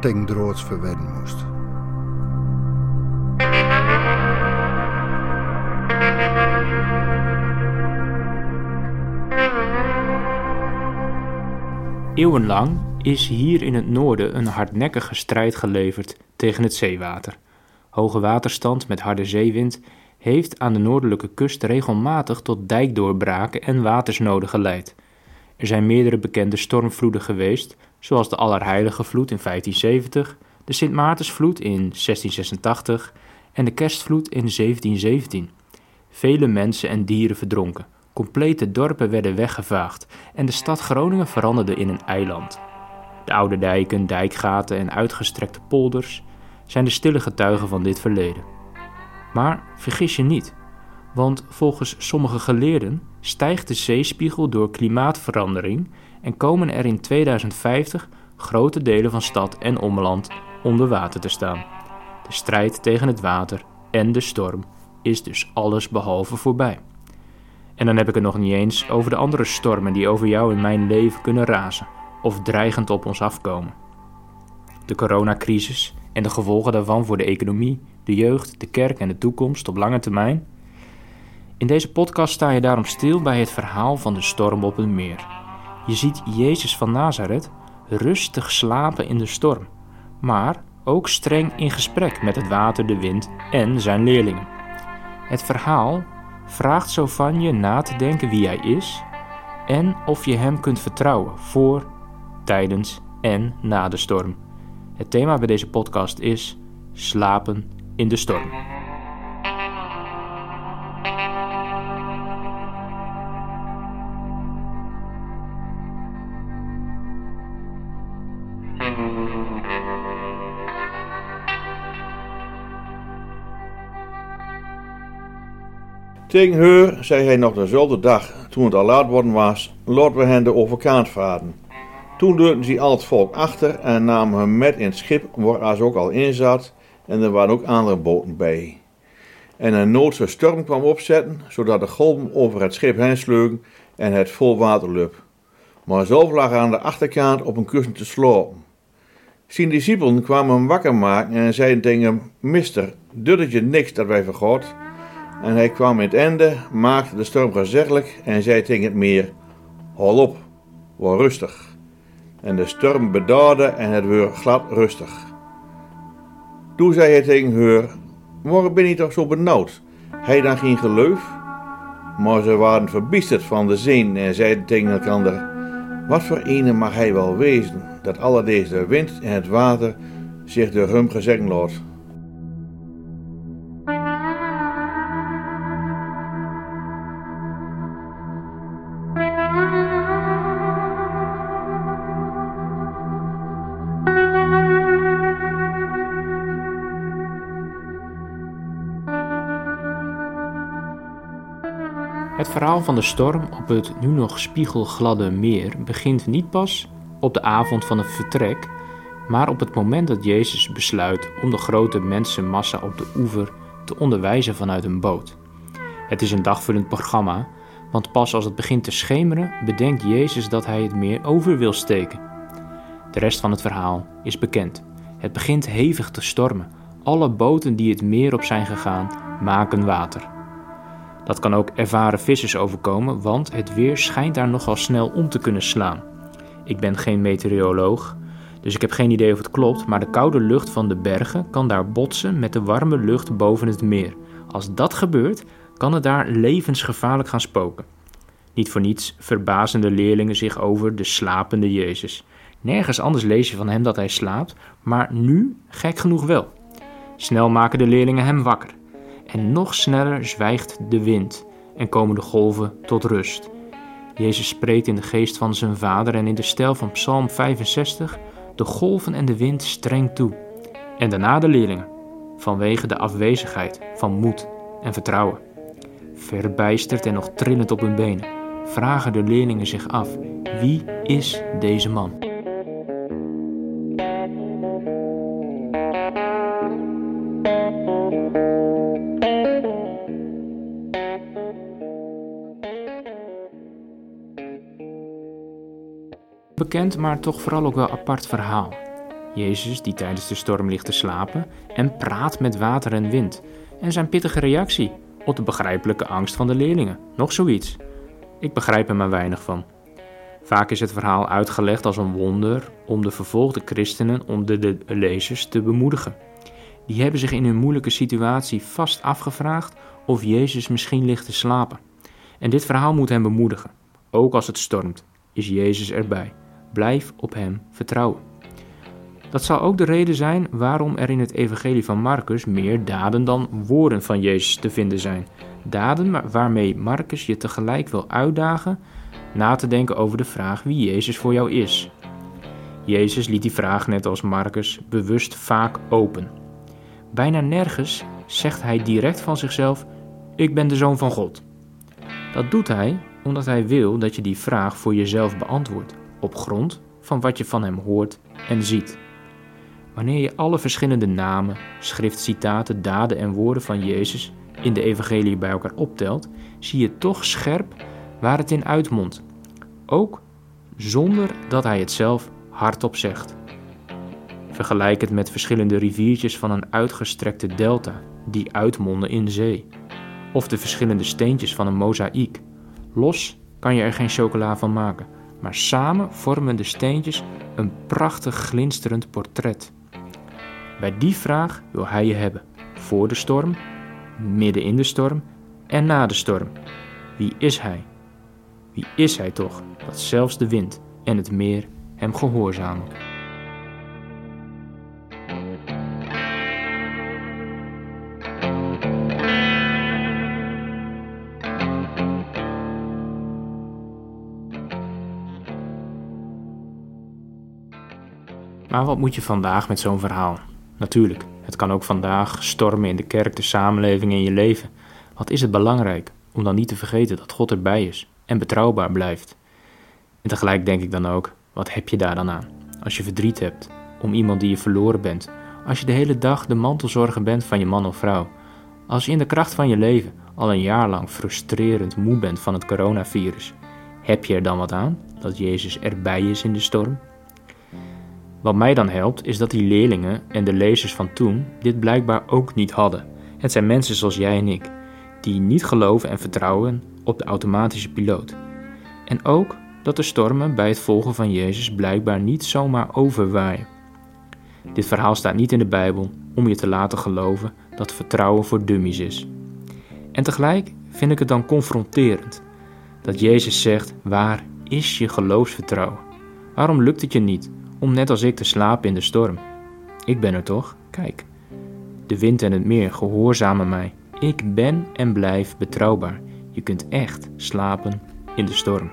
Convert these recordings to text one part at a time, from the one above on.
droods verwedden moest. Eeuwenlang is hier in het noorden een hardnekkige strijd geleverd tegen het zeewater. Hoge waterstand met harde zeewind heeft aan de noordelijke kust regelmatig tot dijkdoorbraken en watersnoden geleid. Er zijn meerdere bekende stormvloeden geweest, zoals de Allerheilige vloed in 1570, de Sint Maartensvloed in 1686 en de Kerstvloed in 1717. Vele mensen en dieren verdronken. Complete dorpen werden weggevaagd en de stad Groningen veranderde in een eiland. De oude dijken, dijkgaten en uitgestrekte polders zijn de stille getuigen van dit verleden. Maar vergis je niet, want volgens sommige geleerden stijgt de zeespiegel door klimaatverandering en komen er in 2050 grote delen van stad en omland onder water te staan. De strijd tegen het water en de storm is dus alles behalve voorbij. En dan heb ik het nog niet eens over de andere stormen die over jou in mijn leven kunnen razen of dreigend op ons afkomen. De coronacrisis en de gevolgen daarvan voor de economie, de jeugd, de kerk en de toekomst op lange termijn. In deze podcast sta je daarom stil bij het verhaal van de storm op het meer. Je ziet Jezus van Nazareth rustig slapen in de storm, maar ook streng in gesprek met het water, de wind en zijn leerlingen. Het verhaal vraagt zo van je na te denken wie hij is en of je hem kunt vertrouwen voor, tijdens en na de storm. Het thema bij deze podcast is slapen in de storm. Tegen haar zei hij nog dezelfde dag, toen het al laat worden was, laten we hen de overkant varen. Toen deurden ze al het volk achter en namen hem met in het schip waar ze ook al in zat en er waren ook andere boten bij. En een noodse storm kwam opzetten, zodat de golven over het schip heen sleugen en het vol water liep. Maar zelf lag aan de achterkant op een kussen te slapen. Zijn discipelen kwamen hem wakker maken en zeiden tegen hem, Mister, het je niks dat wij vergod? En hij kwam in het einde, maakte de storm gezellig en zei tegen het meer: Hol op, word rustig. En de storm bedaarde en het werd glad rustig. Toen zei hij tegen haar: Waarom ben je toch zo benauwd? Hij dan geen geloof? Maar ze waren verbiesterd van de zin en zeiden tegen elkaar: Wat voor ene mag hij wel wezen, dat alle deze wind en het water zich door hem gezegd laat? Het verhaal van de storm op het nu nog spiegelgladde meer begint niet pas op de avond van het vertrek, maar op het moment dat Jezus besluit om de grote mensenmassa op de oever te onderwijzen vanuit een boot. Het is een dagvullend programma, want pas als het begint te schemeren bedenkt Jezus dat hij het meer over wil steken. De rest van het verhaal is bekend. Het begint hevig te stormen. Alle boten die het meer op zijn gegaan maken water. Dat kan ook ervaren vissers overkomen, want het weer schijnt daar nogal snel om te kunnen slaan. Ik ben geen meteoroloog, dus ik heb geen idee of het klopt, maar de koude lucht van de bergen kan daar botsen met de warme lucht boven het meer. Als dat gebeurt, kan het daar levensgevaarlijk gaan spoken. Niet voor niets verbazen de leerlingen zich over de slapende Jezus. Nergens anders lees je van hem dat hij slaapt, maar nu gek genoeg wel. Snel maken de leerlingen hem wakker. En nog sneller zwijgt de wind en komen de golven tot rust. Jezus spreekt in de geest van zijn vader en in de stijl van Psalm 65 de golven en de wind streng toe. En daarna de leerlingen, vanwege de afwezigheid van moed en vertrouwen. Verbijsterd en nog trillend op hun benen, vragen de leerlingen zich af: wie is deze man? Bekend, maar toch vooral ook wel apart verhaal. Jezus die tijdens de storm ligt te slapen en praat met water en wind. En zijn pittige reactie op de begrijpelijke angst van de leerlingen. Nog zoiets. Ik begrijp er maar weinig van. Vaak is het verhaal uitgelegd als een wonder om de vervolgde christenen, om de, lezers te bemoedigen. Die hebben zich in hun moeilijke situatie vast afgevraagd of Jezus misschien ligt te slapen. En dit verhaal moet hen bemoedigen. Ook als het stormt, is Jezus erbij. Blijf op Hem vertrouwen. Dat zal ook de reden zijn waarom er in het Evangelie van Marcus meer daden dan woorden van Jezus te vinden zijn. Daden waarmee Marcus je tegelijk wil uitdagen na te denken over de vraag wie Jezus voor jou is. Jezus liet die vraag, net als Marcus, bewust vaak open. Bijna nergens zegt hij direct van zichzelf: Ik ben de zoon van God. Dat doet hij omdat hij wil dat je die vraag voor jezelf beantwoordt, op grond van wat je van hem hoort en ziet. Wanneer je alle verschillende namen, schriftcitaten, daden en woorden van Jezus in de evangelie bij elkaar optelt, zie je toch scherp waar het in uitmondt. Ook zonder dat hij het zelf hardop zegt. Vergelijk het met verschillende riviertjes van een uitgestrekte delta die uitmonden in zee. Of de verschillende steentjes van een mozaïek. Los kan je er geen chocola van maken, maar samen vormen de steentjes een prachtig glinsterend portret. Bij die vraag wil hij je hebben. Voor de storm, midden in de storm en na de storm. Wie is hij? Wie is hij toch, dat zelfs de wind en het meer hem gehoorzamen? Maar wat moet je vandaag met zo'n verhaal? Natuurlijk, het kan ook vandaag stormen in de kerk, de samenleving en je leven. Wat is het belangrijk om dan niet te vergeten dat God erbij is en betrouwbaar blijft? En tegelijk denk ik dan ook, wat heb je daar dan aan? Als je verdriet hebt om iemand die je verloren bent, als je de hele dag de mantelzorger bent van je man of vrouw, als je in de kracht van je leven al een jaar lang frustrerend moe bent van het coronavirus, heb je er dan wat aan dat Jezus erbij is in de storm? Wat mij dan helpt, is dat die leerlingen en de lezers van toen dit blijkbaar ook niet hadden. Het zijn mensen zoals jij en ik, die niet geloven en vertrouwen op de automatische piloot. En ook dat de stormen bij het volgen van Jezus blijkbaar niet zomaar overwaaien. Dit verhaal staat niet in de Bijbel om je te laten geloven dat vertrouwen voor dummies is. En tegelijk vind ik het dan confronterend dat Jezus zegt: Waar is je geloofsvertrouwen? Waarom lukt het je niet om net als ik te slapen in de storm. Ik ben er toch? Kijk. De wind en het meer gehoorzamen mij. Ik ben en blijf betrouwbaar. Je kunt echt slapen in de storm.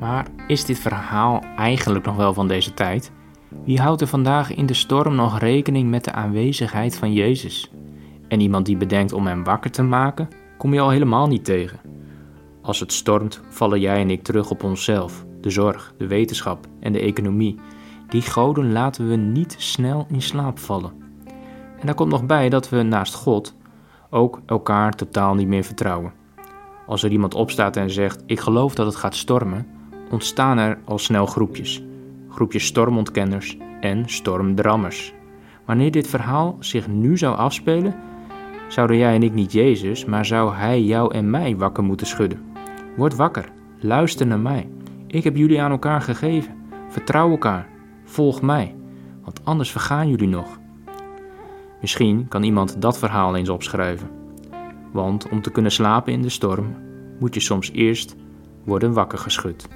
Maar is dit verhaal eigenlijk nog wel van deze tijd? Wie houdt er vandaag in de storm nog rekening met de aanwezigheid van Jezus? En iemand die bedenkt om hem wakker te maken, kom je al helemaal niet tegen. Als het stormt, vallen jij en ik terug op onszelf, de zorg, de wetenschap en de economie. Die goden laten we niet snel in slaap vallen. En daar komt nog bij dat we naast God ook elkaar totaal niet meer vertrouwen. Als er iemand opstaat en zegt: Ik geloof dat het gaat stormen, ontstaan er al snel groepjes. Groepjes stormontkenners en stormdrammers. Wanneer dit verhaal zich nu zou afspelen, zouden jij en ik niet Jezus, maar zou Hij jou en mij wakker moeten schudden. Word wakker, luister naar mij. Ik heb jullie aan elkaar gegeven. Vertrouw elkaar, volg mij, want anders vergaan jullie nog. Misschien kan iemand dat verhaal eens opschrijven. Want om te kunnen slapen in de storm, moet je soms eerst worden wakker geschud.